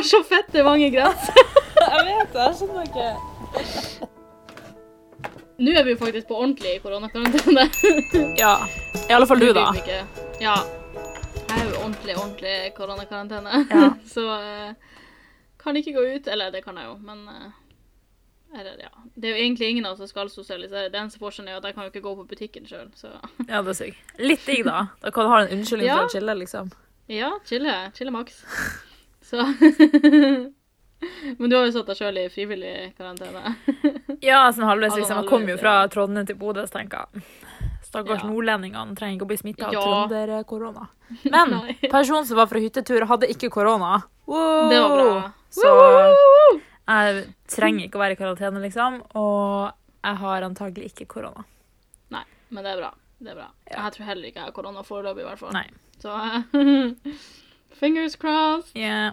har så fette mange gress. Jeg vet det, jeg skjønner ikke. Nå er vi jo faktisk på ordentlig koronakarantene. Ja. I alle fall du, da. Ja. Jeg er jo ordentlig, ordentlig koronakarantene. Ja. Så uh, kan ikke gå ut. Eller det kan jeg jo, men eh, eller, ja. Det er jo egentlig ingen av oss som skal sosialisere. Den eneste forskjellen er at jeg kan jo ikke gå på butikken sjøl, så Ja, det er sykt. Litt digg, da. Da kan du ha en unnskyldning Ja. for å chille, liksom. ja, chille. Chille maks. Så Men du har jo satt deg sjøl i frivillig karantene. Ja, sånn halvveis, liksom. Jeg kom jo fra. Trondheim til Bodø, så tenker jeg Stakkars Ja. nordlendingene trenger ikke å bli smitta av Ja. trønderkorona. Men personen som var fra hyttetur, hadde ikke korona. Wow! Det var bra. Så jeg trenger ikke å være i karantene, liksom. Og jeg har antagelig ikke korona. Nei, men det er bra. Det er bra. Ja. Jeg tror heller ikke jeg har korona foreløpig, i hvert fall. Nei. Så fingers crossed. Yeah.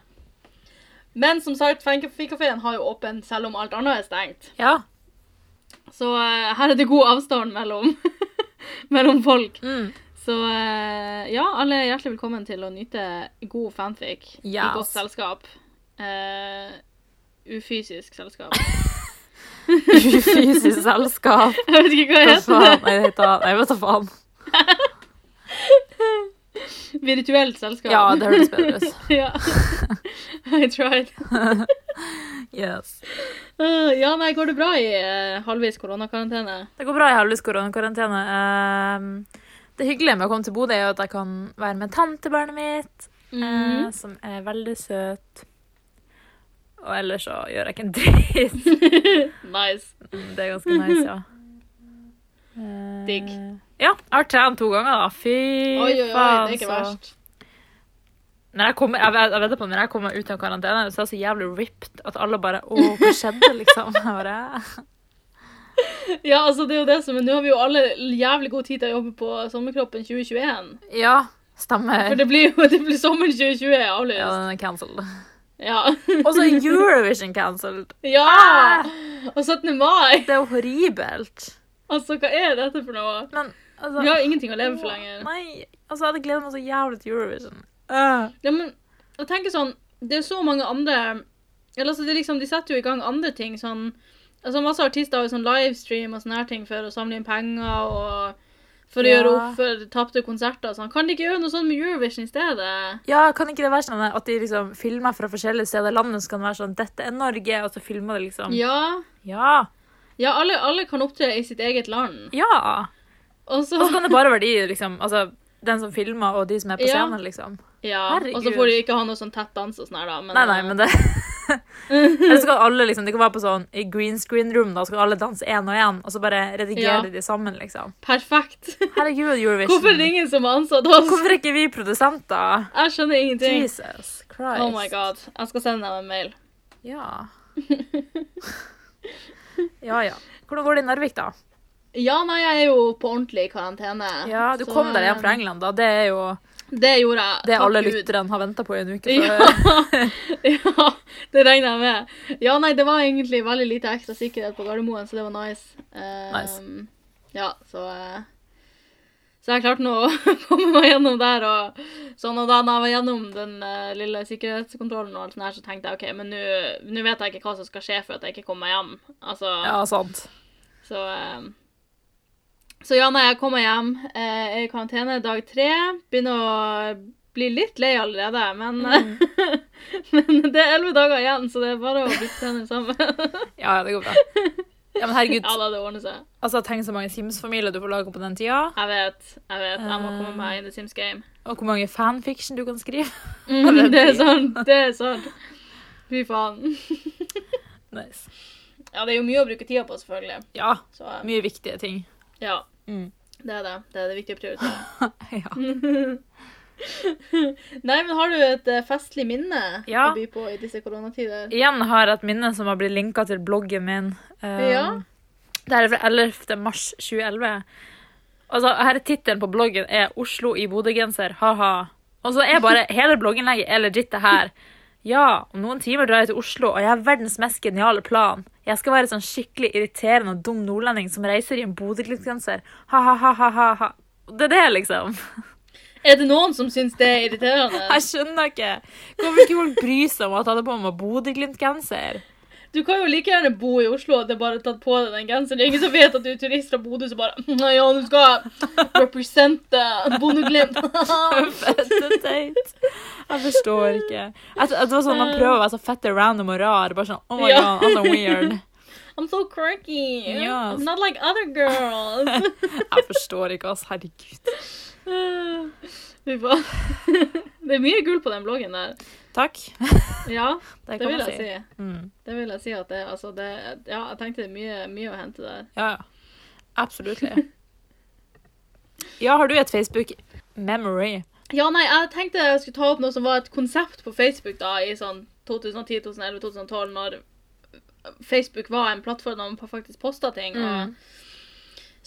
Men som sagt, Fikafeen har jo åpent selv om alt annet er stengt. Ja. Så uh, her er det god avstand mellom, mellom folk. Mm. Så uh, ja, alle er hjertelig velkommen til å nyte god fanfic i godt selskap. Uh, ufysisk selskap. ufysisk selskap. Jeg vet ikke Hva det heter. Nei, det heter Nei, vet da faen. Virtuelt selskap. Ja, det høres bedre ut. ja. I tried. Yes. Uh, ja, nei, går det bra i uh, halvvis koronakarantene? Det går bra i halvvis koronakarantene. Uh, det hyggelige med å komme til Bodø er at jeg kan være med tantebarnet mitt, eh, som er veldig søt. Og ellers så gjør jeg ikke en dritt. nice. Det er ganske nice, ja. Eh, Digg. Ja, jeg har trent to ganger, da. Fy Oi, oi, oi, det er ikke så verst. Når jeg, kommer, jeg, vet, jeg på, når jeg kommer ut av karantene, så er jeg så jævlig ripped at alle bare Å, hva skjedde, liksom? Bare, Ja, altså, det er jo det som Nå har vi jo alle jævlig god tid til å jobbe på Sommerkroppen 2021. ja, stemmer. For det blir jo det blir sommeren 2020 er avlyst. Ja, den er cancelled. Ja. Og så er Eurovision cancelled. ja! Og 17. mai! Det er jo horribelt. Altså, hva er dette for noe? Men altså Vi har ingenting å leve for lenger. Nei, altså jeg hadde gledet meg så jævlig til Eurovision. Øh. Ja, men jeg tenker sånn Det er så mange andre Eller altså, det liksom, De setter jo i gang andre ting. sånn altså Masse artister har jo sånn livestream og sånne her ting for å samle inn penger og for å Ja. gjøre opp for tapte konserter. sånn. Kan de ikke gjøre noe sånn med Eurovision i stedet? Ja, kan ikke det være sånn at de liksom filmer fra forskjellige steder i landet, så kan det være sånn 'Dette er Norge', og så filmer det liksom Ja. Ja. Ja, alle, alle kan opptre i sitt eget land. ja. Og så kan det bare være de, liksom Altså den som filmer, og de som er på Ja. scenen, liksom. Ja, og så får de ikke ha noe sånn tett dans og sånn her, da. Men, Nei, nei, men det Eller skal alle liksom De kan være på sånn i green screen room, da, skal alle danse én og én, og så bare redigerer Ja. de sammen, liksom. Perfekt. Herregud, Eurovision. Hvorfor er det ingen som har ansatt oss? Hvorfor er ikke vi produsenter? Jeg skjønner ingenting. Jesus Christ. Oh my god. Jeg skal sende dem en mail. Ja. ja, ja. Hvordan går det i Narvik, da? Ja, nei, jeg er jo på ordentlig karantene. Ja, Du så, kom deg hjem fra eh, England, da. Det er jo Det gjorde jeg. det takk alle lytterne har venta på i en uke Ja. ja, det regner jeg med. Ja, nei, det var egentlig veldig lite ekstra sikkerhet på Gardermoen, så det var nice. Um, Nice. Ja, så eh, Så jeg klarte nå å komme meg gjennom der, og sånn, og da jeg var gjennom den uh, lille sikkerhetskontrollen, og alt sånt her, så tenkte jeg OK, men nå vet jeg ikke hva som skal skje for at jeg ikke kommer meg hjem. Altså, Ja, sant. så eh, Så ja, nei, jeg kommer hjem, eh, er i karantene dag tre. Begynner å bli litt lei allerede, men, men det er elleve dager igjen, så det er bare å bytte tenner sammen. Ja, det går bra. Ja, men herregud, ja da, det ordner seg. altså tenk så mange Sims-familier du får lage på den tida. Jeg vet. jeg vet, Jeg må komme Eh. meg inn i Sims Game. Og hvor mange fanfiction du kan skrive. Mm, det er sant. Det er sant. Fy faen. Nice. Ja, det er jo mye å bruke tida på, selvfølgelig. Ja, Så eh, mye viktige ting. ja, Mm. det er det. Det er det viktige å prioritere. ja. Nei, men har du et eh, festlig minne Ja. å by på i disse koronatider? Igjen har jeg et minne som har blitt linka til bloggen min. Um, Ja. Det her er fra 11. mars 2011. Altså, her er Tittelen på bloggen er 'Oslo i Bodø-genser', ha-ha. Og så er bare hele blogginnlegget er legit det her. Ja, om noen timer drar jeg til Oslo, og jeg har verdens mest geniale plan. Jeg skal være sånn skikkelig irriterende og dum nordlending som reiser i en Bodø-Glimt-genser. Ha-ha-ha-ha-ha. Det er det, liksom. Er det noen som syns det er irriterende? Jeg skjønner ikke. Hvorfor ikke folk bry seg om at han har på meg Bodø-Glimt-genser? Du kan jo like gjerne bo i Oslo og det er bare tatt på deg den genseren. Det er ingen som vet at du er turist fra Bodø, så bare Ja, du skal represente Bodø-Glimt. Fette teit. Jeg forstår ikke. Jeg, det var sånn Man prøver å være så fette random og rar. Bare sånn, oh my Ja. god, I'm so weird. I'm so quirky. Yes. I'm not like other girls. Jeg forstår ikke, altså. Herregud. Det er mye gull på den bloggen der. Takk. Ja, Det det vil jeg si. Mm. Det vil jeg si at det, altså det Ja, jeg tenkte det er mye, mye å hente der. Ja, ja. Absolutt. Ja, har du et Facebook memory? Ja, nei, jeg tenkte jeg skulle ta opp noe som var et konsept på Facebook da, i sånn 2010, 2011, 2012, når Facebook var en plattform der man faktisk posta ting. Mm. Og,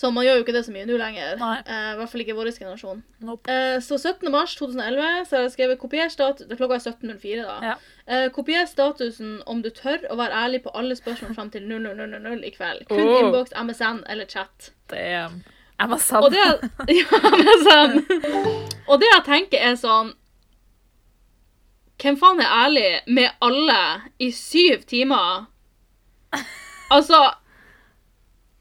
så man gjør jo ikke det så mye nå lenger. Eh, I hvert fall ikke vår generasjon. Nope. Eh, så 17. mars 2011 så har jeg skrevet kopier status Det klokka er 17.04, da. Ja. Eh, kopier statusen om du tør å være ærlig på alle spørsmål fram til 00.00 i kveld. Kun Oh. innboks, MSN eller chat. Er Emma Og det, ja, MSN. Og det jeg tenker er sånn Hvem faen er ærlig med alle i syv timer? Altså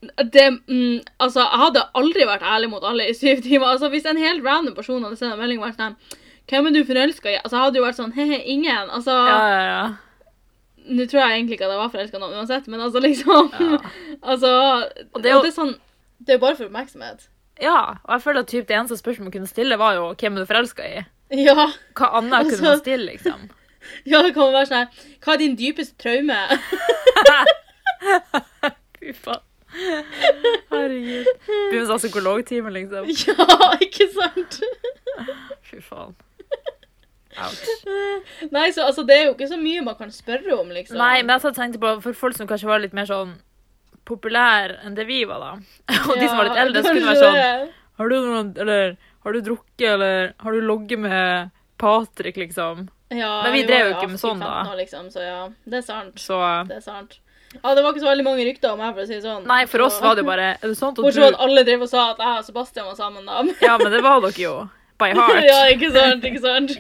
det, mm, altså, jeg hadde aldri vært ærlig mot alle i syv timer. Altså, Hvis en helt random person hadde sendt en melding og vært sånn Hvem er du forelska i? Altså, jeg hadde jo vært sånn He-he, ingen. Altså, Ja, ja, ja. Nå tror jeg egentlig ikke at jeg var forelska i noen uansett, men altså, liksom Ja. Altså Og det er jo- det er sånn Det er jo bare for oppmerksomhet. ja, og jeg føler at typ, det eneste spørsmålet man kunne stille, var jo hvem er du forelska i? Ja. Hva annet Altså- kunne man stille, liksom? Ja, det kan være sånn her Hva er din dypeste traume? Fy faen. Herregud. Begynner å ta psykologtime, liksom. ja, ikke sant? Fy faen. Ouch. Nei, så altså, det er jo ikke så mye man kan spørre om, liksom. Nei, men jeg tenkte på for folk som kanskje var litt mer sånn populære enn det vi var, da. Og de som var litt eldre, skulle være sånn Har du noen Eller har du drukket, eller har du logget med Patrick, liksom? ja, Men vi drev jo ikke med sånn, da. Liksom, så ja, det er sant. Så Det er sant. Ja, det var ikke så veldig mange rykter om meg, for å si det sånn. Nei, for oss Så- var det jo bare Er det sånt at Bortsett fra at alle drev og sa at jeg og Sebastian var sammen, da. Ja, men det var dere jo. By heart. ja, ikke sant, ikke sant.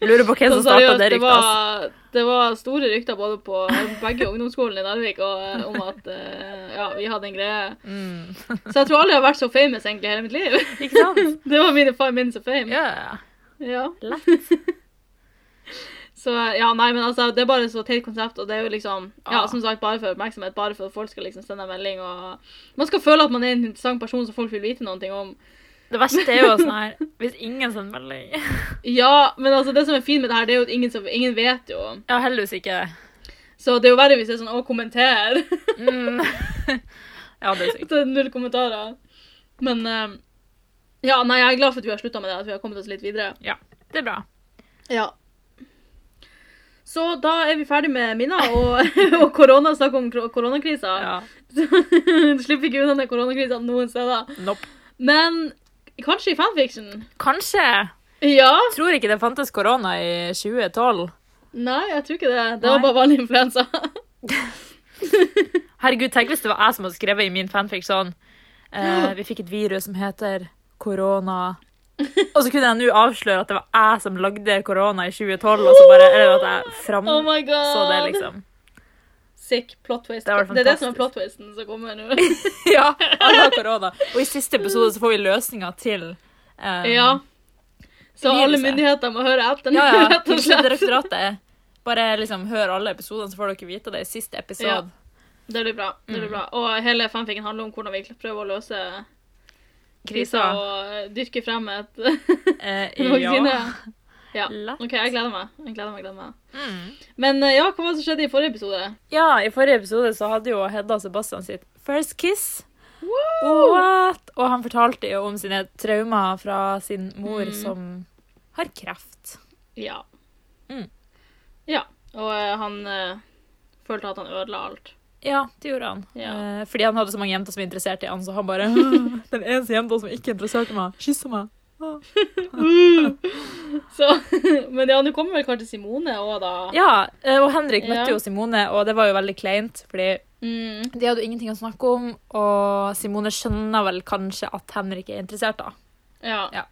Lurer på hvem som starta det ryktet. Altså. var, det var store rykter både på begge ungdomsskolene i Narvik og, eh, om at eh, ja, vi hadde en greie. Mm. Så jeg tror aldri jeg har vært så famous egentlig i hele mitt liv. Ikke sant? Det var mine five minutes of fame. Ja. Ja. Lett. Så ja, nei, men altså, det er bare så teit konsept, og det er jo liksom Ja, Ja. som sagt, bare for oppmerksomhet, bare for at folk skal liksom sende en melding, og man skal føle at man er en interessant person som folk vil vite noe om. Det verste er jo sånn her Hvis ingen sender melding Ja, men altså, det som er fint med det her, det er jo at ingen, som, ingen vet jo. Ja, heldigvis ikke. Så det er jo verre hvis det er sånn å, kommenter. Mm. Ja, det er sykt. Det er null kommentarer. Men uh, ja, nei, jeg er glad for at vi har slutta med det, at vi har kommet oss litt videre. Ja, Det er bra. Ja. Så da er vi ferdig med minner og, og korona, snakk om koronakrisa. Ja. Slipper ikke unna den koronakrisa noen steder. Nope. Men kanskje i fanfiction? Kanskje. Ja? Tror ikke det fantes korona i 2012. Nei, jeg tror ikke det. Det Nei. var bare vanlig influensa. Herregud, tenk hvis det var jeg som hadde skrevet i min fanfiction. sånn eh, Vi fikk et virus som heter korona. Og så kunne jeg nå avsløre at det var jeg som lagde korona i 2012, og så bare, eller at jeg fram Oh det, liksom. Sick plot twist. Det Det, er det som er plot twisten som kommer nå. Ja, alle har korona. Og i siste episode så får vi løsninga til um, ja. Så alle myndigheter må høre etter. Ja, ja. rett direktoratet Bare liksom hør alle episodene, så får dere vite det i siste episode. Ja. Det blir bra. det blir Mm. bra. Og hele fanficken handler om hvordan vi prøver å løse krisa og dyrke frem et Eh, vaksine. ja. Ja. OK, jeg gleder meg. Jeg gleder meg, gleder meg. Mm. Men eh, ja, hva var det som skjedde i forrige episode? ja, i forrige episode så hadde jo Hedda og Sebastian sitt first kiss. Wow! What? Og han fortalte jo om sine traumer fra sin mor Mm. som har kreft. Ja. Mm. Ja. Og eh, han eh, følte at han ødela alt. Ja, det gjorde han. Ja. Eh, fordi han hadde så mange jenter som var interessert i han, så han bare Den eneste jenta som ikke interesserte meg, kysser meg. Så, men ja, nå kommer vel kanskje Simone òg, da. Ja, eh, og Henrik møtte Ja. jo Simone, og det var jo veldig kleint, fordi Mm. de hadde jo ingenting å snakke om, og Simone skjønner vel kanskje at Henrik er interessert, da. Ja. Ja.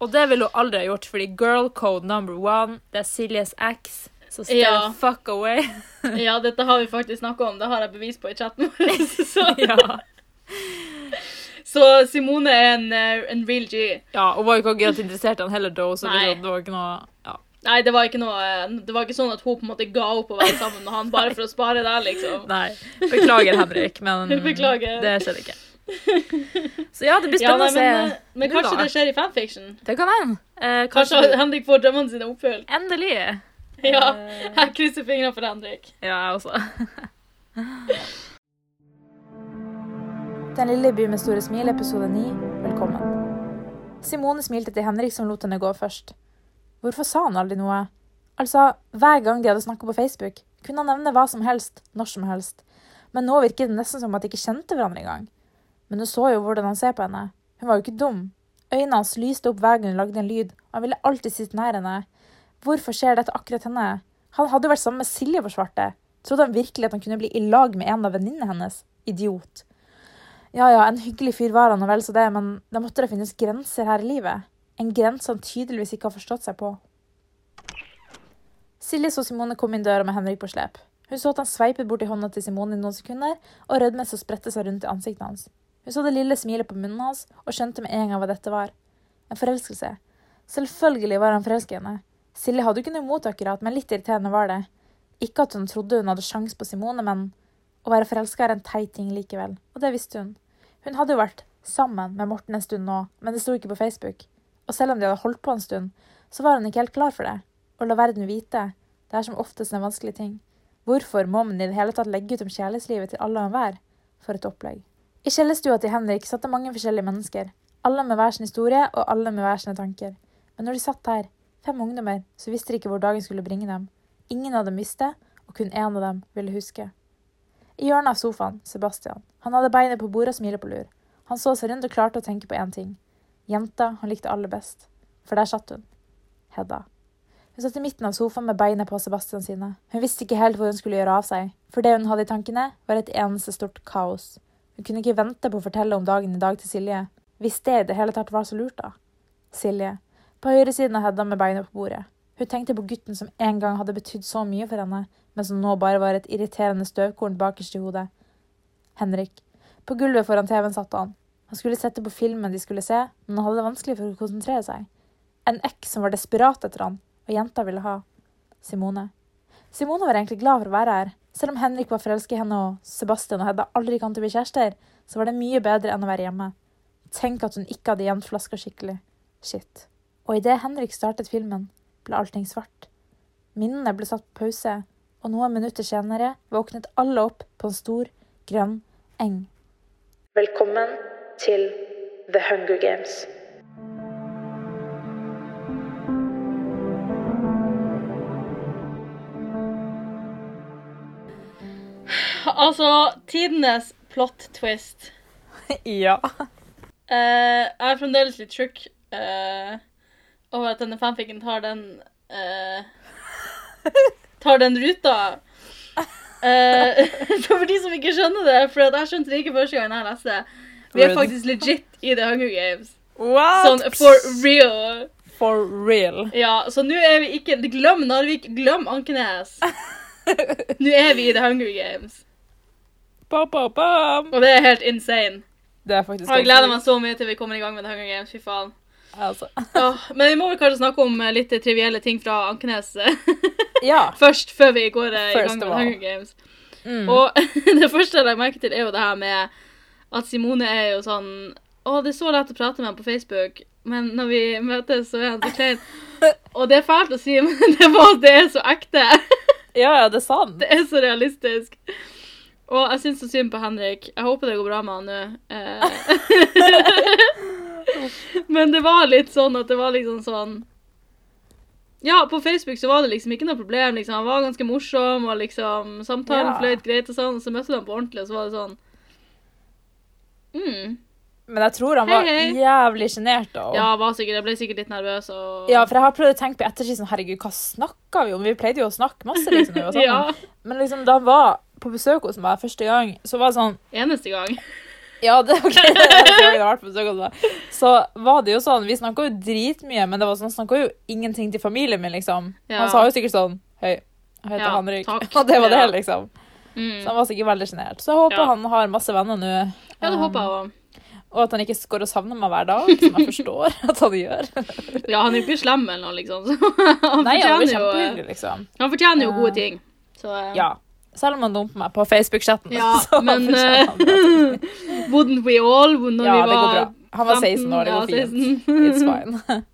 Og det ville hun aldri ha gjort, fordi girl code number one, det er Siljes ex. Så stay Ja. fuck away. ja, dette har vi faktisk snakka om. Det har jeg bevis på i chatten vår. Så, ja. så Simone er en, eh, en real G. ja, hun var jo ikke akkurat interessert i han heller, da, så Nei. det var ikke noe ja. Nei, det var noe eh, Det var ikke sånn at hun på en måte ga opp å være sammen med han bare for å spare deg, liksom. Nei. Beklager, Henrik, men Beklager. det skjedde ikke. Så ja, det blir Ja, spennende men, å se. men, eh, kanskje det skjer i fanfiction? Det kan hende. Eh, Kanskje kanskje Henrik får drømmene sine oppfylt? Endelig. Ja. Eh. Jeg krysser fingrene for Henrik. Ja, jeg også. Den lille by med store smil, episode 9. Velkommen. Simone smilte til Henrik som lot henne gå først. Hvorfor sa han aldri noe? Altså, hver gang de hadde snakka på Facebook, kunne han nevne hva som helst, når som helst. Men nå virket det nesten som at de ikke kjente hverandre engang. Men du så jo hvordan han ser på henne. Hun var jo ikke dum. Øynene hans lyste opp hver gang hun lagde en lyd, og han ville alltid sitte nær henne. Hvorfor skjer dette akkurat henne? Han hadde jo vært sammen med Silje for svarte. Trodde han virkelig at han kunne bli i lag med en av venninnene hennes? Idiot. Ja ja, en hyggelig fyr var han og vel så det, men da måtte det finnes grenser her i livet. En grense han tydeligvis ikke har forstått seg på. Silje så Simone komme inn døra med Henrik på slep. Hun så at han sveipet bort i hånda til Simone i noen sekunder, og rødmet så spredte seg rundt i ansiktet hans. Hun så det lille smilet på munnen hans, og skjønte med en gang hva dette var. En forelskelse. Selvfølgelig var han forelsket i henne. Silje hadde ikke noe imot akkurat, men litt irriterende var det. Ikke at hun trodde hun hadde sjans på Simone, men å være forelska er en teit ting likevel, og det visste hun. Hun hadde jo vært sammen med Morten en stund nå, men det sto ikke på Facebook. Og selv om de hadde holdt på en stund, så var hun ikke helt klar for det. Å la verden vite, det er som oftest en vanskelig ting. Hvorfor må man i det hele tatt legge ut om kjærlighetslivet til alle og enhver? For et opplegg. I kjellerstua til Henrik satt det mange forskjellige mennesker. Alle med hver sin historie, og alle med hver sine tanker. Men når de satt her, fem ungdommer, så visste ikke hvor dagen skulle bringe dem. Ingen av dem visste, og kun én av dem ville huske. I hjørnet av sofaen, Sebastian. Han hadde beinet på bordet og smilet på lur. Han så seg rundt og klarte å tenke på én ting. Jenta han likte aller best. For der satt hun. Hedda. Hun satt i midten av sofaen med beinet på Sebastian sine. Hun visste ikke helt hvor hun skulle gjøre av seg, for det hun hadde i tankene, var et eneste stort kaos. Hun kunne ikke vente på å fortelle om dagen i dag til Silje, hvis det i det hele tatt var så lurt, da. Silje. På høyresiden av Hedda med beina på bordet. Hun tenkte på gutten som en gang hadde betydd så mye for henne, men som nå bare var et irriterende støvkorn bakerst i hodet. Henrik. På gulvet foran TV-en satt han. Han skulle sette på filmen de skulle se, men han hadde det vanskelig for å konsentrere seg. En ekk som var desperat etter han, og jenta ville ha. Simone. Simone var egentlig glad for å være her. Selv om Henrik var forelsket i henne og Sebastian og Hedda aldri kan til å bli kjærester, så var det mye bedre enn å være hjemme. Tenk at hun ikke hadde gjemt flaska skikkelig. Shit. Og idet Henrik startet filmen, ble allting svart. Minnene ble satt på pause, og noen minutter senere våknet alle opp på en stor, grønn eng. Velkommen til The Hunger Games. Altså, tidenes plot twist. ja. Uh, jeg er fremdeles litt tjukk. eh, over at denne fanficken tar den uh, Tar den ruta. Uh, for de som ikke skjønner det, for jeg skjønte det ikke første gang jeg leste. Vi er faktisk legit i The Hunger Games. What? Sånn for real. For real. Ja, så nå er vi ikke Glem Narvik, glem Ankenes. Nå er vi i The Hunger Games. Ba, ba, ba. Og det er helt insane. Det er faktisk jeg gleder meg så mye til vi kommer i gang med The Hunger Games. Fy faen. Altså. Ja, men vi må vel kanskje snakke om eh, litt trivielle ting fra Ankenes eh, Ja. først, før vi går eh, i gang med Hunger Games. Mm. Og det første jeg legger merke til, er jo det her med at Simone er jo sånn Å, det er så lett å prate med ham på Facebook, men når vi møtes, så er han så klein. Og det er fælt å si, men det, var, det er så ekte. Ja, ja, det er sant. Det er så realistisk. Og jeg syns så synd på Henrik. Jeg håper det går bra med han nå. Eh. Men det var litt sånn at det var liksom sånn Ja, på Facebook så var det liksom ikke noe problem. liksom. Han var ganske morsom, og liksom samtalen Ja. fløyt greit og sånn. Og så møtte ham på ordentlig, og så var det sånn mm. Men jeg tror han var Hei, hei. jævlig sjenert. Ja, var sikkert, jeg ble sikkert litt nervøs og Ja, for jeg har prøvd å tenke på ettertid sånn, herregud, hva snakka vi om? Vi pleide jo å snakke masse, liksom, sammen. Ja, Men liksom, da han var på besøk hos meg første gang, så var det sånn eneste gang. Ja, det, okay. det er det. Så var det jo sånn, vi snakka jo dritmye, men det var sånn, snakka jo ingenting til familien min, liksom. Ja. Han sa jo sikkert sånn Hei, jeg heter Ja, Henrik. takk. Og det var det, liksom. liksom. Så Mm. han var sikkert veldig sjenert. Så jeg håper Ja. han har masse venner nå. Ja, det Um, håper jeg også. Og at han ikke går og savner meg hver dag, som jeg forstår at han gjør. Ja, han er jo ikke slem eller noe, liksom. Så han Nei, han jo kjempehyggelig, liksom. Han fortjener jo gode ting. Så eh, Ja. Selv om han dumper meg på Facebook-chatten. Ja, men eh. Wouldn't we all? Når Ja, vi det var går bra. Han var 16 år, det ja, går fint. 16. It's fine.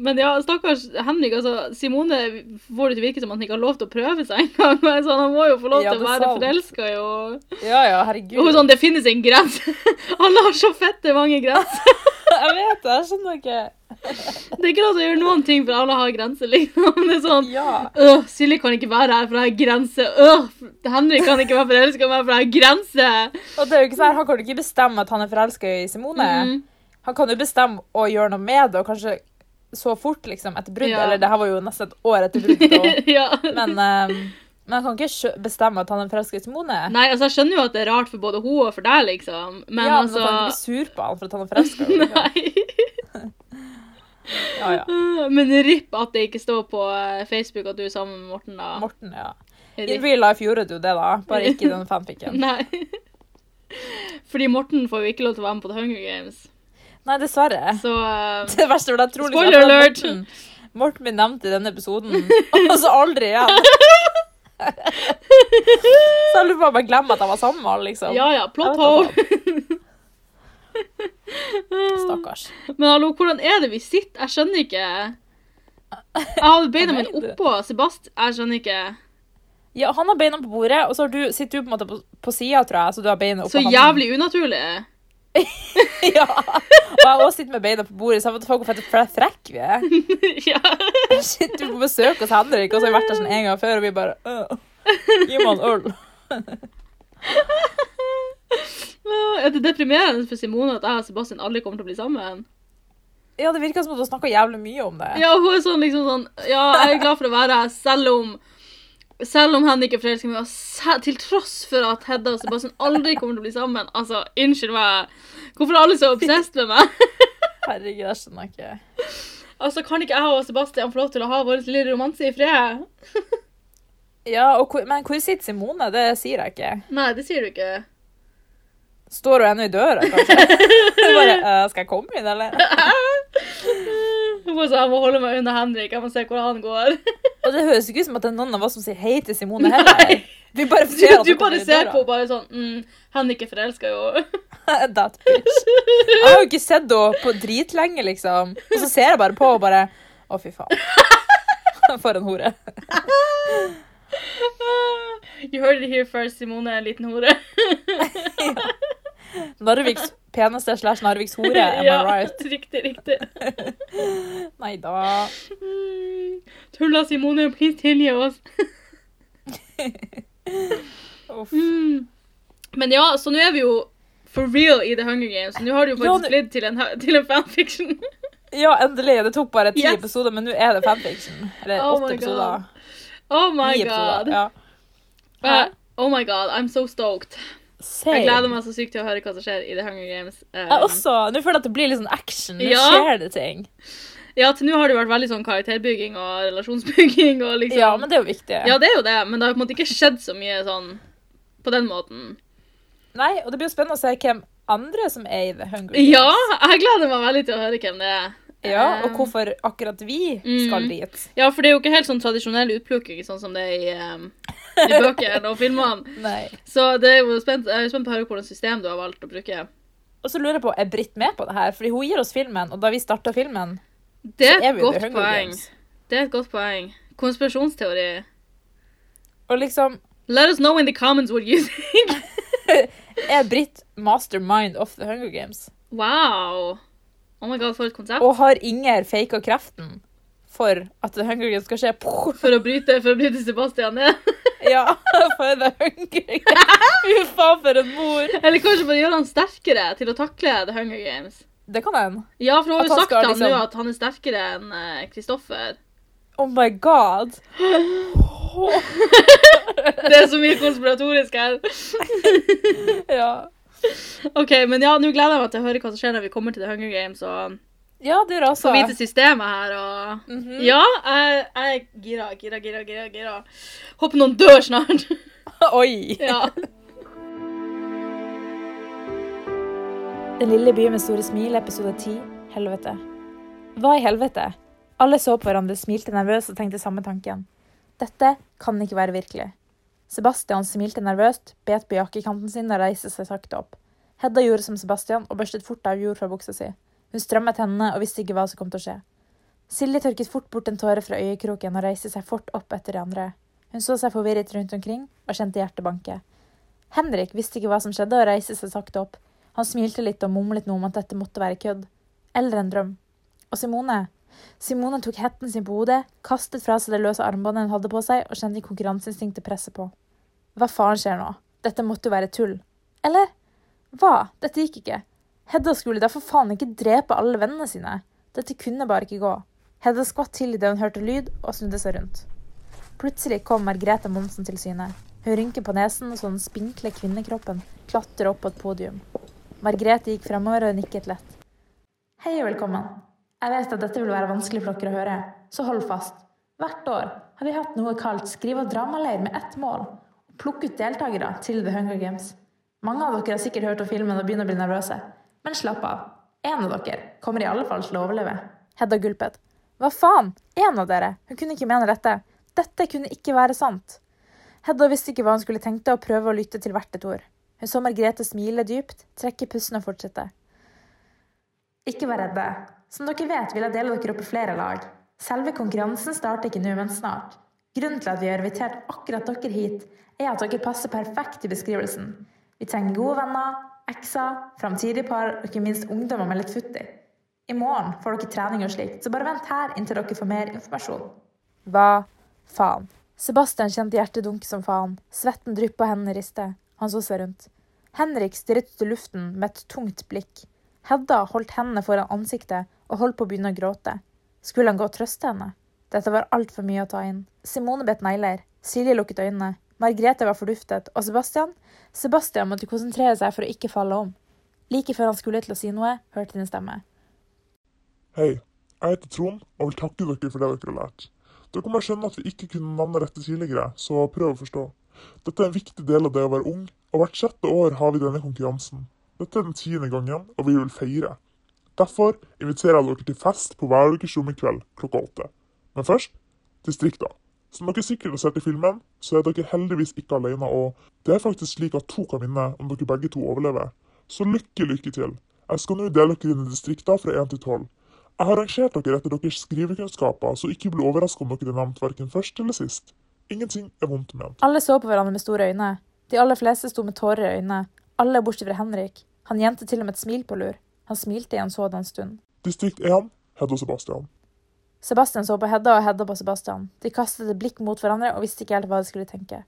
Men ja, stakkars Henrik. altså, Simone får det til å virke som han ikke har lov til å prøve seg engang. sånn, Han må jo få lov Ja, til å er være forelska i og Ja, ja, herregud. Og sånn, Det finnes en grense! Han har så fette mange grenser. Jeg vet det, jeg skjønner ikke. Det er ikke lov til å gjøre noen ting, for alle har grenser. liksom. Det er sånn, Ja. øh, Silje kan ikke være her, for jeg har grenser. Øh, Henrik kan ikke være forelska i meg, for jeg har grense. Og det er jo ikke sånn, Han kan jo ikke bestemme at han er forelska i Simone. Mm. Han kan jo bestemme å gjøre noe med det, og kanskje så fort liksom, etter brudd. Ja. Eller det her var jo nesten et år etter brudd. ja. Men, ehm, men han kan ikke bestemme at han er forelska i Simone. Nei, altså, jeg skjønner jo at det er rart for både hun og for deg, liksom. Men ja, altså men han kan ikke bli sur på han for at han er forelska. Liksom. Ja, ja. Men ripp at det ikke står på eh, Facebook at du er sammen med Morten, da. Morten, ja. In Ripp. real life gjorde du det, da. Bare ikke i den fanficken. Nei. Fordi Morten får jo ikke lov til å være med på The Hunger Games. Nei, dessverre. Så uh, Det verste var det trolig liksom Spoiler alert! Morten, Morten blir nevnt i denne episoden, og så aldri igjen. Så jeg lurer på om jeg glemmer at jeg var sammen med han, liksom. ja ja, plot hole. Stakkars. Men hallo, hvordan er det vi sitter? Jeg skjønner ikke. Jeg hadde beina mine du? oppå Sebast. Jeg skjønner ikke. Ja, han har beina på bordet, og så har du, sitter du på en måte på, på sida, tror jeg, så du har beina oppå Så jævlig unaturlig. Ja. Og jeg også sitter med beina på bordet, så jeg faen hvor frekke vi er. ja. Sitter jo på besøk hos Henrik, og så har vi vært der sånn en gang før, og vi bare «Øh, Gi meg en øl. Er det deprimerende for Simone at jeg og Sebastian aldri kommer til å bli sammen? Ja, det virker som at du snakker jævlig mye om det. Ja, hun er sånn liksom sånn Ja, jeg er glad for å være her, selv om selv om Henrik er forelsket i meg, og til tross for at Hedda og Sebastian aldri kommer til å bli sammen. Altså, unnskyld meg. Hvorfor er alle så obsessed med meg? Herregud, jeg skjønner ikke. Altså, Kan ikke jeg og Sebastian få lov til å ha vår lille romanse i fred? Ja, hvor, Men hvor sitter Simone? Det sier jeg ikke. Nei, det sier du ikke. Står hun ennå i døra, kanskje? Bare, uh, skal jeg komme inn, eller? Hun bare sa jeg må holde meg unna Henrik, jeg må se hvor han går. Og det høres ikke ut som at det er noen av oss som sier hei til Simone heller. Vi bare Du, du bare ser på bare sånn mm, Henrik er forelska, jo. That bitch. Jeg har jo ikke sett henne på dritlenge, liksom. Og så ser jeg bare på og bare Å, fy faen. For en hore. You heard it here first, Simone er en liten hore. Narviks peneste slash Narviks hore, am ja, I right? Riktig, riktig. Nei da. Mm, Tulla Simone, please tilgi oss. Uff. Mm. Men ja, så nå er vi jo for real i The Hunger Games. Nå har det jo Ja, faktisk nå- blitt til en, til en fanfiction. Ja, endelig. Det tok bare ti Yes. episoder, men nå er det fanfiction. Eller Oh åtte episoder. Oh my Ni god. episoder. Ja. Uh, oh my god, I'm so stoked. Same. Jeg gleder meg så sykt til å høre hva som skjer i The Hunger Games. Um, Jeg også. Nå føler jeg at det blir litt sånn action. Nå Ja. skjer det ting. Ja, til nå har det vært veldig sånn karakterbygging og relasjonsbygging og liksom Ja, men det er jo viktig. Ja, det er jo det, men det har på en måte ikke skjedd så mye sånn på den måten. Nei, og det blir jo spennende å se hvem andre som er i The Hunger Games. Ja, jeg gleder meg veldig til å høre hvem det er. Ja, og hvorfor akkurat vi Mm. skal dit. Ja, for det er jo ikke helt sånn tradisjonell utplukking, sånn som det er i, um, i bøkene og filmene. Nei. Så det er jo spent, jeg er spent på å høre hvordan system du har valgt å bruke. Og så lurer jeg på, er Britt med på det her? Fordi hun gir oss filmen, og da vi starta filmen, Det er et godt poeng. Det er et godt poeng. Konspirasjonsteori. Og liksom, Let us know in the comments what you think. er Britt mastermind of The Hunger Games? Wow. Oh my god, for et konsept. Og har Inger faka kreften for at The Hunger Games skal skje? For å bryte, for å bryte Sebastian ned. Ja, for The Hunger Games. Fy faen, for en mor. Eller kanskje bare gjøre han sterkere til å takle The Hunger Games. Det kan hende. Ja, for hun har jo sagt til liksom... nå at han er sterkere enn eh, Kristoffer. Oh my god. Det er så mye konspiratorisk her. Ja. OK, men ja, nå gleder jeg meg til å høre hva som skjer når vi kommer til The Hunger Games og Ja, du er også. får vite systemet her og Mhm. Ja, jeg, jeg er gira, gira, gira, gira. gira. Håper noen dør snart. Oi! ja. Den lille byen med store smil, episode 10, helvete. Hva i helvete? Alle så på hverandre, smilte nervøst og tenkte samme tanken. Dette kan ikke være virkelig. Sebastian smilte nervøst, bet på jakkekanten sin og reiste seg sakte opp. Hedda gjorde som Sebastian og børstet fort av jord fra buksa si. Hun strømmet hendene og visste ikke hva som kom til å skje. Silje tørket fort bort en tåre fra øyekroken og reiste seg fort opp etter de andre. Hun så seg forvirret rundt omkring og kjente hjertet banke. Henrik visste ikke hva som skjedde og reiste seg sakte opp. Han smilte litt og mumlet noe om at dette måtte være kødd. Eller en drøm. Og Simone? Simone tok hetten sin på hodet, kastet fra seg det løse armbåndet hun hadde på seg, og kjente konkurranseinstinktet presse på. Hva faen skjer nå? Dette måtte jo være tull. Eller? Hva? Dette gikk ikke. Hedda skulle da for faen ikke drepe alle vennene sine. Dette kunne bare ikke gå. Hedda skvatt til idet hun hørte lyd, og snudde seg rundt. Plutselig kom Margrethe Monsen til syne. Hun rynker på nesen så den spinkle kvinnekroppen klatrer opp på et podium. Margrethe gikk fremover og nikket lett. Hei og velkommen. Jeg vet at dette vil være vanskelig for dere å høre, så hold fast. Hvert år har vi hatt noe kalt Skriv- og dramaleir med ett mål. Å plukke ut deltakere til The Hunger Games. Mange av dere har sikkert hørt om filmen og begynner å bli nervøse. Men slapp av. En av dere kommer i alle fall til å overleve. Hedda gulpet. Hva faen? En av dere? Hun kunne ikke mene dette. Dette kunne ikke være sant. Hedda visste ikke hva hun skulle tenke og prøve å lytte til hvert et ord. Hun så Margrethe smile dypt, trekke pusten og fortsette. Ikke vær redde. Som dere vet, vil jeg dele dere opp i flere lag. Selve konkurransen starter ikke nå, men snart. Grunnen til at vi har invitert akkurat dere hit, er at dere passer perfekt i beskrivelsen. Vi trenger gode venner, ekser, framtidige par og ikke minst ungdommer med litt futt i. I morgen får dere trening og slikt, så bare vent her inntil dere får mer informasjon. Hva faen? Sebastian kjente hjertet dunke som faen. Svetten dryppet og hendene ristet. Han så seg rundt. Henrik stirret i luften med et tungt blikk. Hedda holdt hendene foran ansiktet og holdt på å begynne å gråte. Skulle han gå og trøste henne? Dette var altfor mye å ta inn. Simone bet negler. Silje lukket øynene. Margrethe var forduftet. Og Sebastian? Sebastian måtte konsentrere seg for å ikke falle om. Like før han skulle til å si noe, hørte hun en stemme. Hei, jeg heter Trond og vil takke dere for det dere har lært. Dere må skjønne at vi ikke kunne navnet rette tidligere, så prøv å forstå. Dette er en viktig del av det å være ung, og hvert sjette år har vi denne konkurransen. Dette er den tiende gangen, og vi vil feire. Derfor inviterer jeg dere til fest på hver i kveld klokka åtte. Men først distrikta. Som dere sikkert har sett i filmen, så er dere heldigvis ikke alene, og det er faktisk slik at to kan vinne om dere begge to overlever. Så lykke, lykke til. Jeg skal nå dele dere inn i distrikter fra 1 til 12. Jeg har rangert dere etter deres skrivekunnskaper, så ikke bli overraska om dere er nevnt verken først eller sist. Ingenting er vondt ment. Alle så på hverandre med store øyne. De aller fleste sto med tårer i øynene. Alle bortsett fra Henrik. Han gjemte til og med et smil på lur. Han smilte i en sådan stund. Distrikt 1, Hedda og Sebastian. Sebastian så på Hedda og Hedda på Sebastian. De kastet et blikk mot hverandre og visste ikke helt hva de skulle tenke.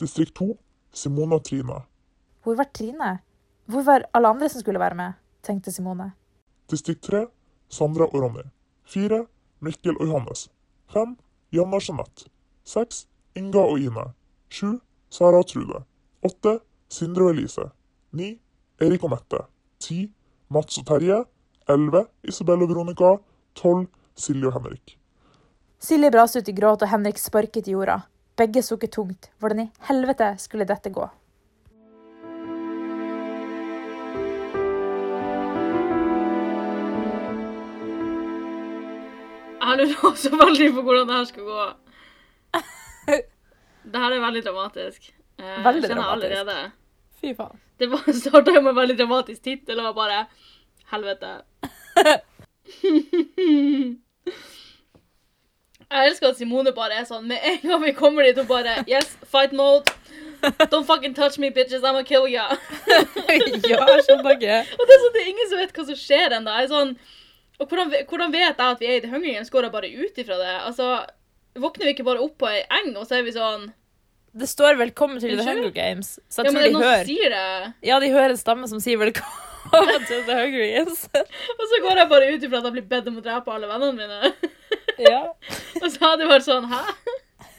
Distrikt 2, Simone og Trine. Hvor var Trine? Hvor var alle andre som skulle være med? tenkte Simone. Distrikt 3, Sandra og Ronny. 4, Mikkel og Johannes. 5, Janne og Jeanette. 6, Inga og Ine. 7, Sara og Trude. 8, Sindre og Elise. 9, Erik og Mette. 10, Mats og Terje. 11, Isabel og Veronica. 12, Silje og Henrik. Silje braste ut i gråt, og Henrik sparket i jorda. Begge sukket tungt. Hvordan i helvete skulle dette gå? Jeg lurer også veldig på hvordan det her skal gå. Det her er veldig dramatisk. Eh, Veldig kjenner jeg dramatisk. Allerede. Fy faen. Det var- starta jo med en veldig dramatisk tittel og bare Helvete. Jeg elsker at Simone bare er sånn med en gang vi kommer dit, og bare Yes, fight mode. Don't fucking touch me, bitches. I'm gonna kill ya. ja, skjønner ikke. Og det er sånn, det er ingen som vet hva som skjer ennå. Sånn, og hvordan, hvordan vet jeg at vi er i The Hunger Games? Går jeg bare ut ifra det? Altså, Våkner vi ikke bare opp på ei eng, og så er vi sånn Det står 'Velkommen til The Hunger Games', så jeg Ja, men tror det de hører. Ja, de hører en stamme som sier 'Velkommen til The Hunger Og så går jeg bare ut ifra at jeg blir bedt om å drepe alle vennene mine. ja. Og så hadde jeg vært sånn Hæ?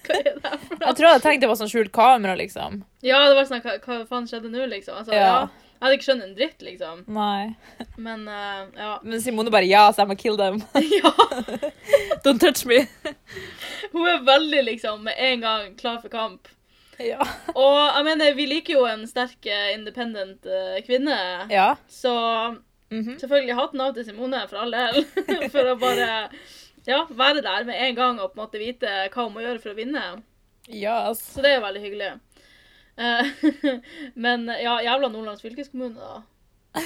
Hva er det her for noe? Jeg tror jeg hadde tenkt det var sånn skjult kamera, liksom. Ja, det var sånn Hva, hva faen skjedde nå, liksom? Altså, Ja. ja. Jeg hadde ikke skjønt en dritt, liksom. Nei. Men uh, ja. Men Simone bare ja, så jeg må kill them. ja. Don't touch me. Hun er veldig liksom med en gang klar for kamp. Ja. Og jeg mener, vi liker jo en sterk, eh, independent eh, kvinne. ja. Så Mhm. selvfølgelig hatten av til Simone for all del. for å bare ja, være der med en gang og på en måte vite hva hun må gjøre for å vinne. Ja, altså. Så det er jo veldig hyggelig. Eh, men ja, jævla Nordlands fylkeskommune, da.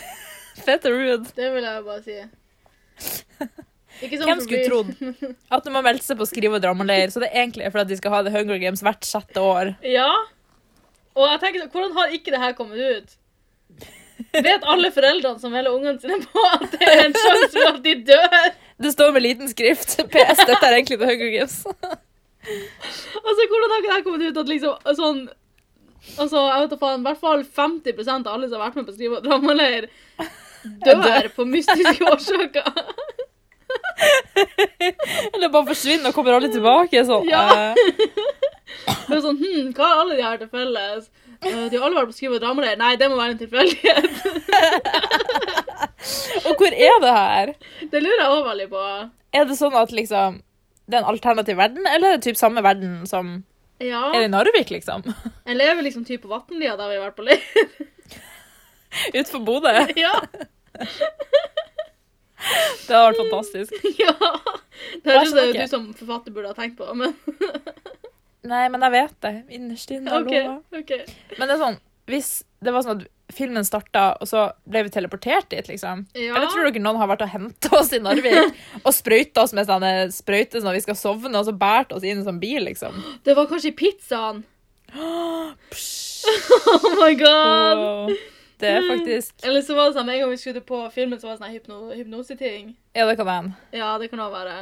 Fett og rude. Det vil jeg bare si. Sånn Hvem skulle trodd at de har meldt seg på skrive- og dramaleir, så det er egentlig for at de skal ha The Hunger Games hvert sjette år. Ja. Og jeg tenker sånn, hvordan har ikke det her kommet ut? Vet alle foreldrene som melder ungene sine på at det er en sjanse for at de dør? Det står med liten skrift. PS, dette er egentlig The Hunger Games. Altså, hvordan har ikke det her kommet ut at liksom sånn Altså, jeg vet da faen, i hvert fall 50% av alle som har vært med på Skrive- og dramaleir, dør på mystiske årsaker. Eller bare forsvinner og kommer alle tilbake. Sånn. Ja. eh, Det er sånn, hm, Hva har alle de her til felles? Eh, De har alle vært på Skrive- og dramaleir. Nei, det må være en tilfeldighet. og hvor er det her? Det lurer jeg òg veldig på. Er det sånn at liksom det er en alternativ verden, eller er det typ samme verden som Ja. Er det i Narvik, liksom? Jeg lever liksom typ på Vatnlia, der vi har vært på leir. Utenfor Bodø? ja. Det hadde vært fantastisk. ja. Det høres er som du som forfatter burde ha tenkt på, men Nei, men jeg vet det. Innerst inne. Okay, okay. Men det er sånn, hvis det var sånn at filmen starta, og så ble vi teleportert dit, liksom Ja. Eller tror dere noen har vært og henta oss i Narvik og sprøyta oss med sånne sprøyter sånn at vi skal sovne, og så båret oss inn i sånn bil, liksom? Det var kanskje pizzaen. Oh my god! Wow. Det er faktisk Eller så var det sånn, en gang vi skulle på filmen, så var det sånn hypno hypnoseting. Ja, det kan være. Ja, det kan også være.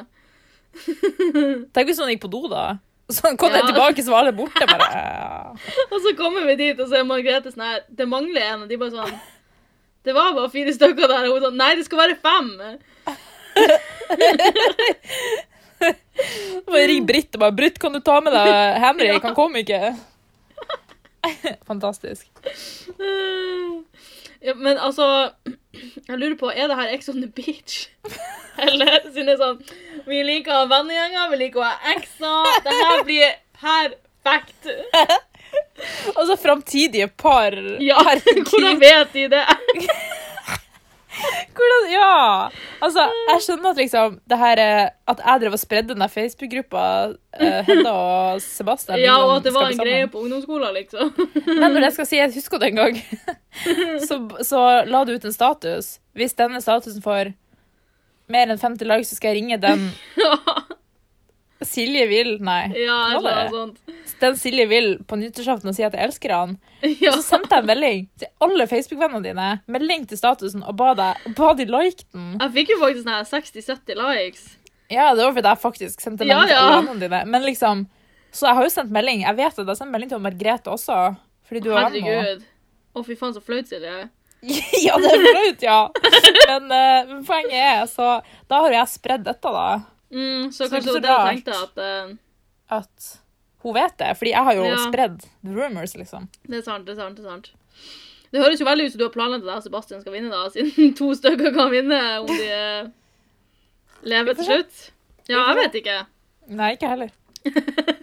Tenk hvis noen gikk på do, da. Så kom Ja. tilbake, så var alle borte. bare. Og så kommer vi dit, og så er Margrethe sånn her Det mangler en, og de bare sånn Det var bare fire stykker der, og hun sånn Nei, det skal være fem! Ring Britt og bare 'Britt, kan du ta med deg Henry? Han kom ikke.' Fantastisk. Ja, men altså Jeg lurer på, er det her Ex on the beach? Eller siden det er sånn Vi liker å ha vennegjenger, vi liker å ha ekser. Det her blir perfekt. Altså så framtidige par. Ja, hvordan vet de det? Hvordan, ja! Altså, jeg skjønner at liksom det her er- At jeg drev og spredde den der Facebook-gruppa eh, Hedda og Sebastian Ja, og at det var en greie på ungdomsskolen, liksom. Men når jeg skal si jeg husker det en gang, så, så la du ut en status. Hvis denne statusen får mer enn 50 lag, så skal jeg ringe den Silje vil Nei. Ja, Hva var det? sånt. Den Silje vil på nyttårsaften og si at jeg elsker han. Ja. Så sendte jeg en melding til alle Facebook-vennene dine. Melding til statusen og ba, deg, ba de like den. Jeg fikk jo faktisk sånn her 60-70 likes. Ja, det var fordi jeg faktisk sendte melding til ja. alle vennene dine. Men liksom, så jeg har jo sendt melding. Jeg vet at jeg har sendt melding til Margrethe også. Fordi du er venn med. Å, fy faen, så flaut, Silje. Ja, det er flaut, ja. Men, uh, men poenget er, så da har jeg spredd dette, da. Mm, så Så kanskje det var det jeg tenkte, at uh... At hun vet det. Fordi jeg har jo Ja. spredd rumors, liksom. det er sant, det er sant. Det er sant. Det høres jo veldig ut som du har planlagt at jeg og Sebastian skal vinne, da, siden to stykker kan vinne om de eh, lever til slutt. Ja, jeg vet ikke. Nei, ikke heller.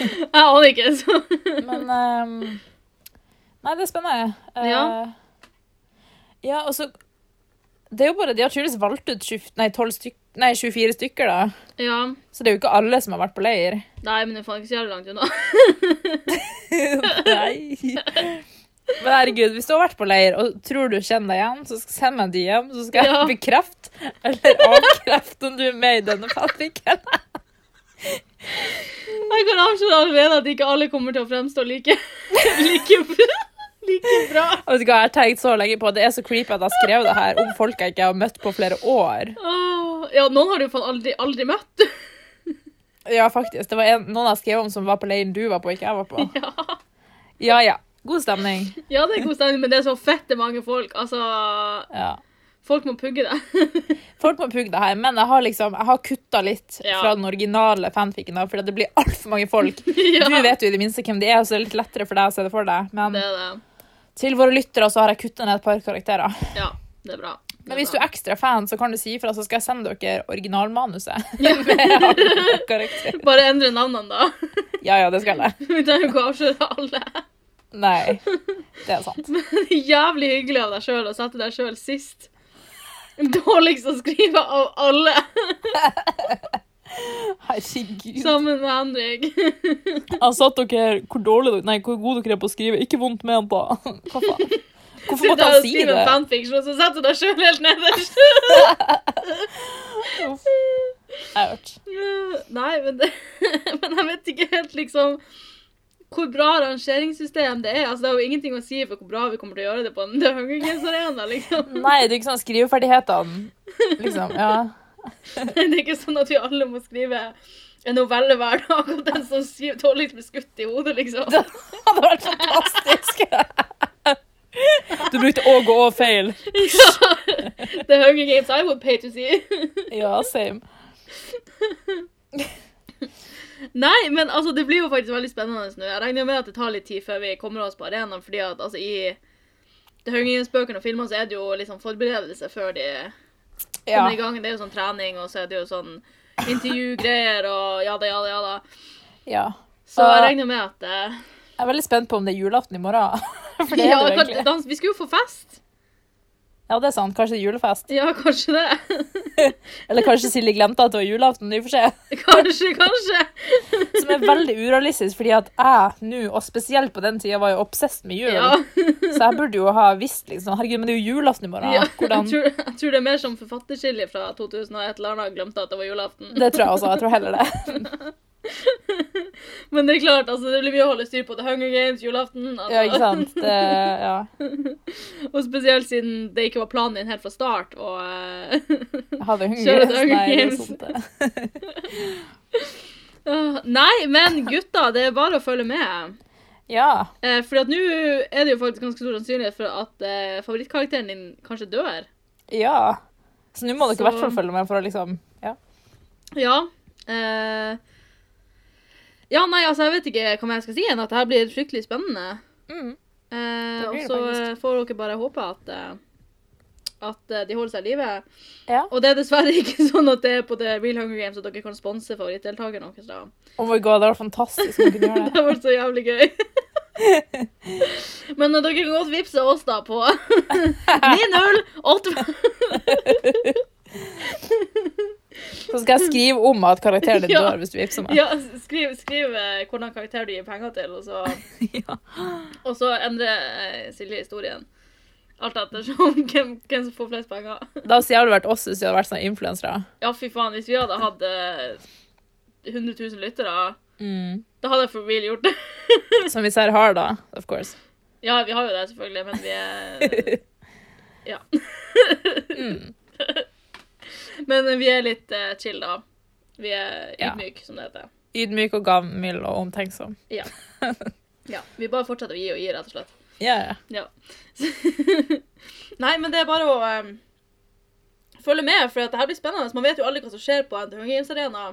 Jeg aner ikke, så Men um... Nei, det er spennende. Uh... Ja. Ja, og så Det er jo bare De har tydeligvis valgt ut 20, nei, 12 styk, nei, 24 stykker, da. Ja. Så det er jo ikke alle som har vært på leir. Nei, men det er faen ikke så jævlig langt unna. nei. Men herregud, hvis du har vært på leir og tror du kjenner deg igjen, så send meg en DM, så skal jeg Ja. bekrefte eller avkrefte om du er med i denne fabrikken. Jeg kan avsløre allerede at ikke alle kommer til å fremstå like, like, like bra. Jeg har tenkt så lenge på det er så creepy at jeg skrev det her om folk jeg ikke har møtt på flere år. Oh, ja, noen har du faen aldri, aldri møtt. Ja, faktisk. Det var en, noen jeg skrev om som var på leiren du var på, ikke jeg var på. Ja. Ja, ja. God stemning. ja, det er god stemning, men det er så fette mange folk. Altså, Ja. folk må pugge det. Folk må pugge det her, men jeg har liksom, jeg har kutta litt Ja. fra den originale fanficken, for det blir altfor mange folk. ja, Du vet jo i det minste hvem de er, så det er litt lettere for deg å se det for deg. Men det er det. Til våre lyttere så har jeg kutta ned et par karakterer. Ja, det er bra. Det Men hvis du er ekstra fan, så kan du si ifra, så skal jeg sende dere originalmanuset. Ja. Bare endre navnene, da. Ja, ja, det skal jeg. Vi trenger ikke å avsløre alle. Nei, det er sant. Men Jævlig hyggelig av deg sjøl å sette deg sjøl sist. Dårligst å skrive av alle, Herregud. sammen med Henrik. Jeg satt dere hvor dårlig dere Nei, hvor gode dere er på å skrive. Ikke vondt ment, da. Hva faen? Hvorfor Sitter måtte han og si skriver det? en fanfiction, og så setter du deg sjøl helt nederst. jeg. Nei, men, det, men jeg vet ikke helt liksom hvor bra rangeringssystem det er. Altså, det er jo ingenting å si for hvor bra vi kommer til å gjøre det på en The Hunger Games-arena. Liksom. Nei, det er ikke sånn skriveferdighetene. Liksom, ja. Det er ikke sånn at vi alle må skrive en novelle hver dag, og den som skriver dårligst blir skutt i hodet, liksom. Det hadde vært fantastisk. Du brukte å gå og feil. Ja. The Hunger Games I would pay to see. Ja, same. Nei, men altså, det blir jo faktisk veldig spennende nå. Jeg regner med at det tar litt tid før vi kommer oss på arenaen, fordi at altså, i The Hunger Games-bøkene og filmene så er det jo liksom forberedelse før de Ja. i gang. Det er jo sånn trening, og så er det jo sånn intervjugreier og ja da, ja da, ja. Så jeg regner med at uh, Jeg er veldig spent på om det er julaften i morgen. Ja. Vi skulle jo få fest. Ja, det er sant. Kanskje julefest. Ja, kanskje det. Eller kanskje Silje glemte at det var julaften. Vi får se. Kanskje, kanskje. Som er veldig urealistisk, fordi at jeg nå, og spesielt på den tida, var jo obsessed med jul. Ja. Så jeg burde jo ha visst liksom Herregud, men det er jo julaften i morgen. ja. Jeg, tror, jeg tror det er mer som forfatterskilje fra 2001 eller annet glemte at det var julaften. Det tror jeg også. Jeg tror heller det. Men det er klart, altså, det blir mye å holde styr på The Hunger Games, julaften. Altså. Ja, ikke sant? Det, ja. Og spesielt siden det ikke var planen din helt fra start. å kjøre The Hunger Nei, Games? Ah, nei, men gutta, det er bare å følge med. Ja. Eh, for nå er det jo faktisk ganske stor sannsynlighet for at eh, favorittkarakteren din kanskje dør. Ja. Så nå må dere i hvert fall følge med for å liksom Ja. Ja. Eh, ja, nei, altså, jeg vet ikke hva mer jeg skal si enn at det her blir fryktelig spennende. Mm. Eh, og så får dere bare håpe at eh, at eh, de holder seg i live. Ja. Og det er dessverre ikke sånn at det er på The Real Hunger Games at dere kan sponse favorittdeltakeren deres. da. Oh my god, det var fantastisk om dere Det det. var så jævlig gøy. Men dere kan godt vippse oss da på 9085. Så skal jeg skrive om at karakteren din Ja. dør hvis du vippser meg. Ja, skriv, skriv eh, hvordan karakter du gir penger til, og så, Ja. og så endre eh, Silje historien. Alt ettersom hvem, hvem som får flest penger. Da hadde det vært oss hvis vi hadde vært sånne influensere. Ja, fy faen, hvis vi hadde hatt eh, 100 000 lyttere, Mm. da hadde jeg for real gjort det. Som vi ser har, da. Of course. Ja, vi har jo det selvfølgelig, men vi er Ja. Mm. Men vi er litt uh, chill, da. Vi er Ja. ydmyk, som det heter. Ydmyk og gavmild og omtenksom. Ja. Vi bare fortsetter å gi og gi, rett og slett. Ja, ja. Ja. Nei, men det er bare å um, følge med, for det her blir spennende. Man vet jo aldri hva som skjer på en Games Arena.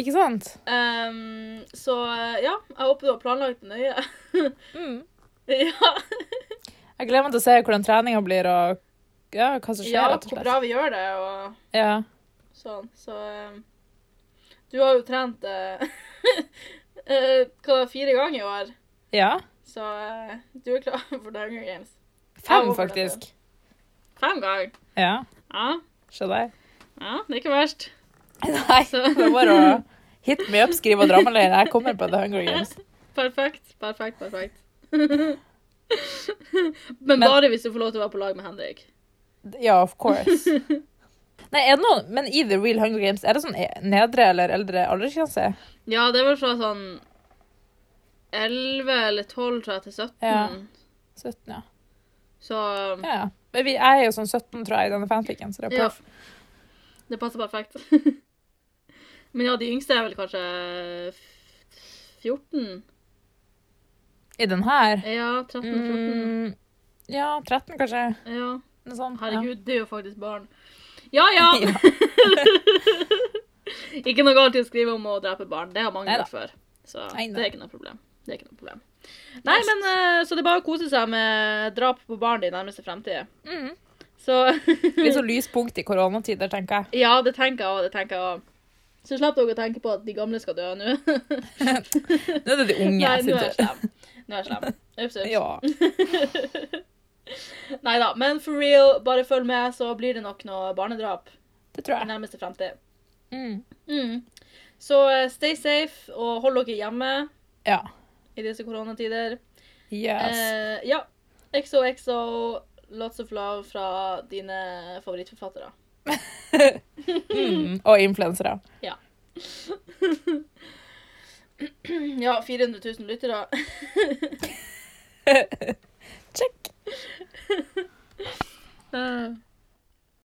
Ikke sant? Um, så eh, ja, jeg håper du har planlagt det nøye. Mm. ja, Jeg gleder meg til å se hvordan treninga blir, og ja, hva som skjer, ja, rett og hvor bra vi gjør det, og Ja. sånn. Så um, du har jo trent uh, hva, fire ganger i år, ja. så uh, du er klar for The Hunger Games. Fem, faktisk. Fem ganger. Ja. Ja, Se der. ja, det er ikke verst. Nei, Så- det er bare å hit me up, skrive og drammeleir. Jeg kommer på The Hunger Games. Perfekt, perfekt, perfekt. Men, Men- bare hvis du får lov til å være på lag med Henrik. Ja, of course. Nei, er det noe, men i The Real Hunger Games, er det sånn nedre eller eldre aldersgrense? Ja, det er vel fra sånn 11 eller 12, tror jeg, til 17. Ja. 17, ja. Så ja. ja. Men vi er jo sånn 17, tror jeg, i denne fanficken, så det er Ja. det passer perfekt. Men ja, de yngste er vel kanskje 14? I den her? Ja, 13-14. Mm, ja, 13 kanskje. Ja, Sånt. herregud, det er jo faktisk barn. Ja, ja! Ja. ikke noe galt i å skrive om å drepe barn. Det har mange gjort før. Så det er ikke noe problem. Det er ikke noe problem. Nei, men eh, Så det er bare å kose seg med drap på barn i nærmeste fremtid. Mm. Så Litt sånn lyspunkt i koronatider, tenker jeg. Ja, det tenker jeg òg. Det tenker jeg òg. Så slapp dere å tenke på at de gamle skal dø nå. Nå er det de unge Nei, sin tur. Nå er jeg slem. Ups, ups. Ja, Nei da, men for real, bare følg med, så blir det nok noe barnedrap det tror i nærmeste fremtid. Mm. Mm. Så uh, stay safe, og hold dere hjemme Ja. i disse koronatider. Yes. Uh, ja. XOXO, lots of love fra dine favorittforfattere. Mm. Og influensere. Ja, 400 000 lyttere. Check. Eh,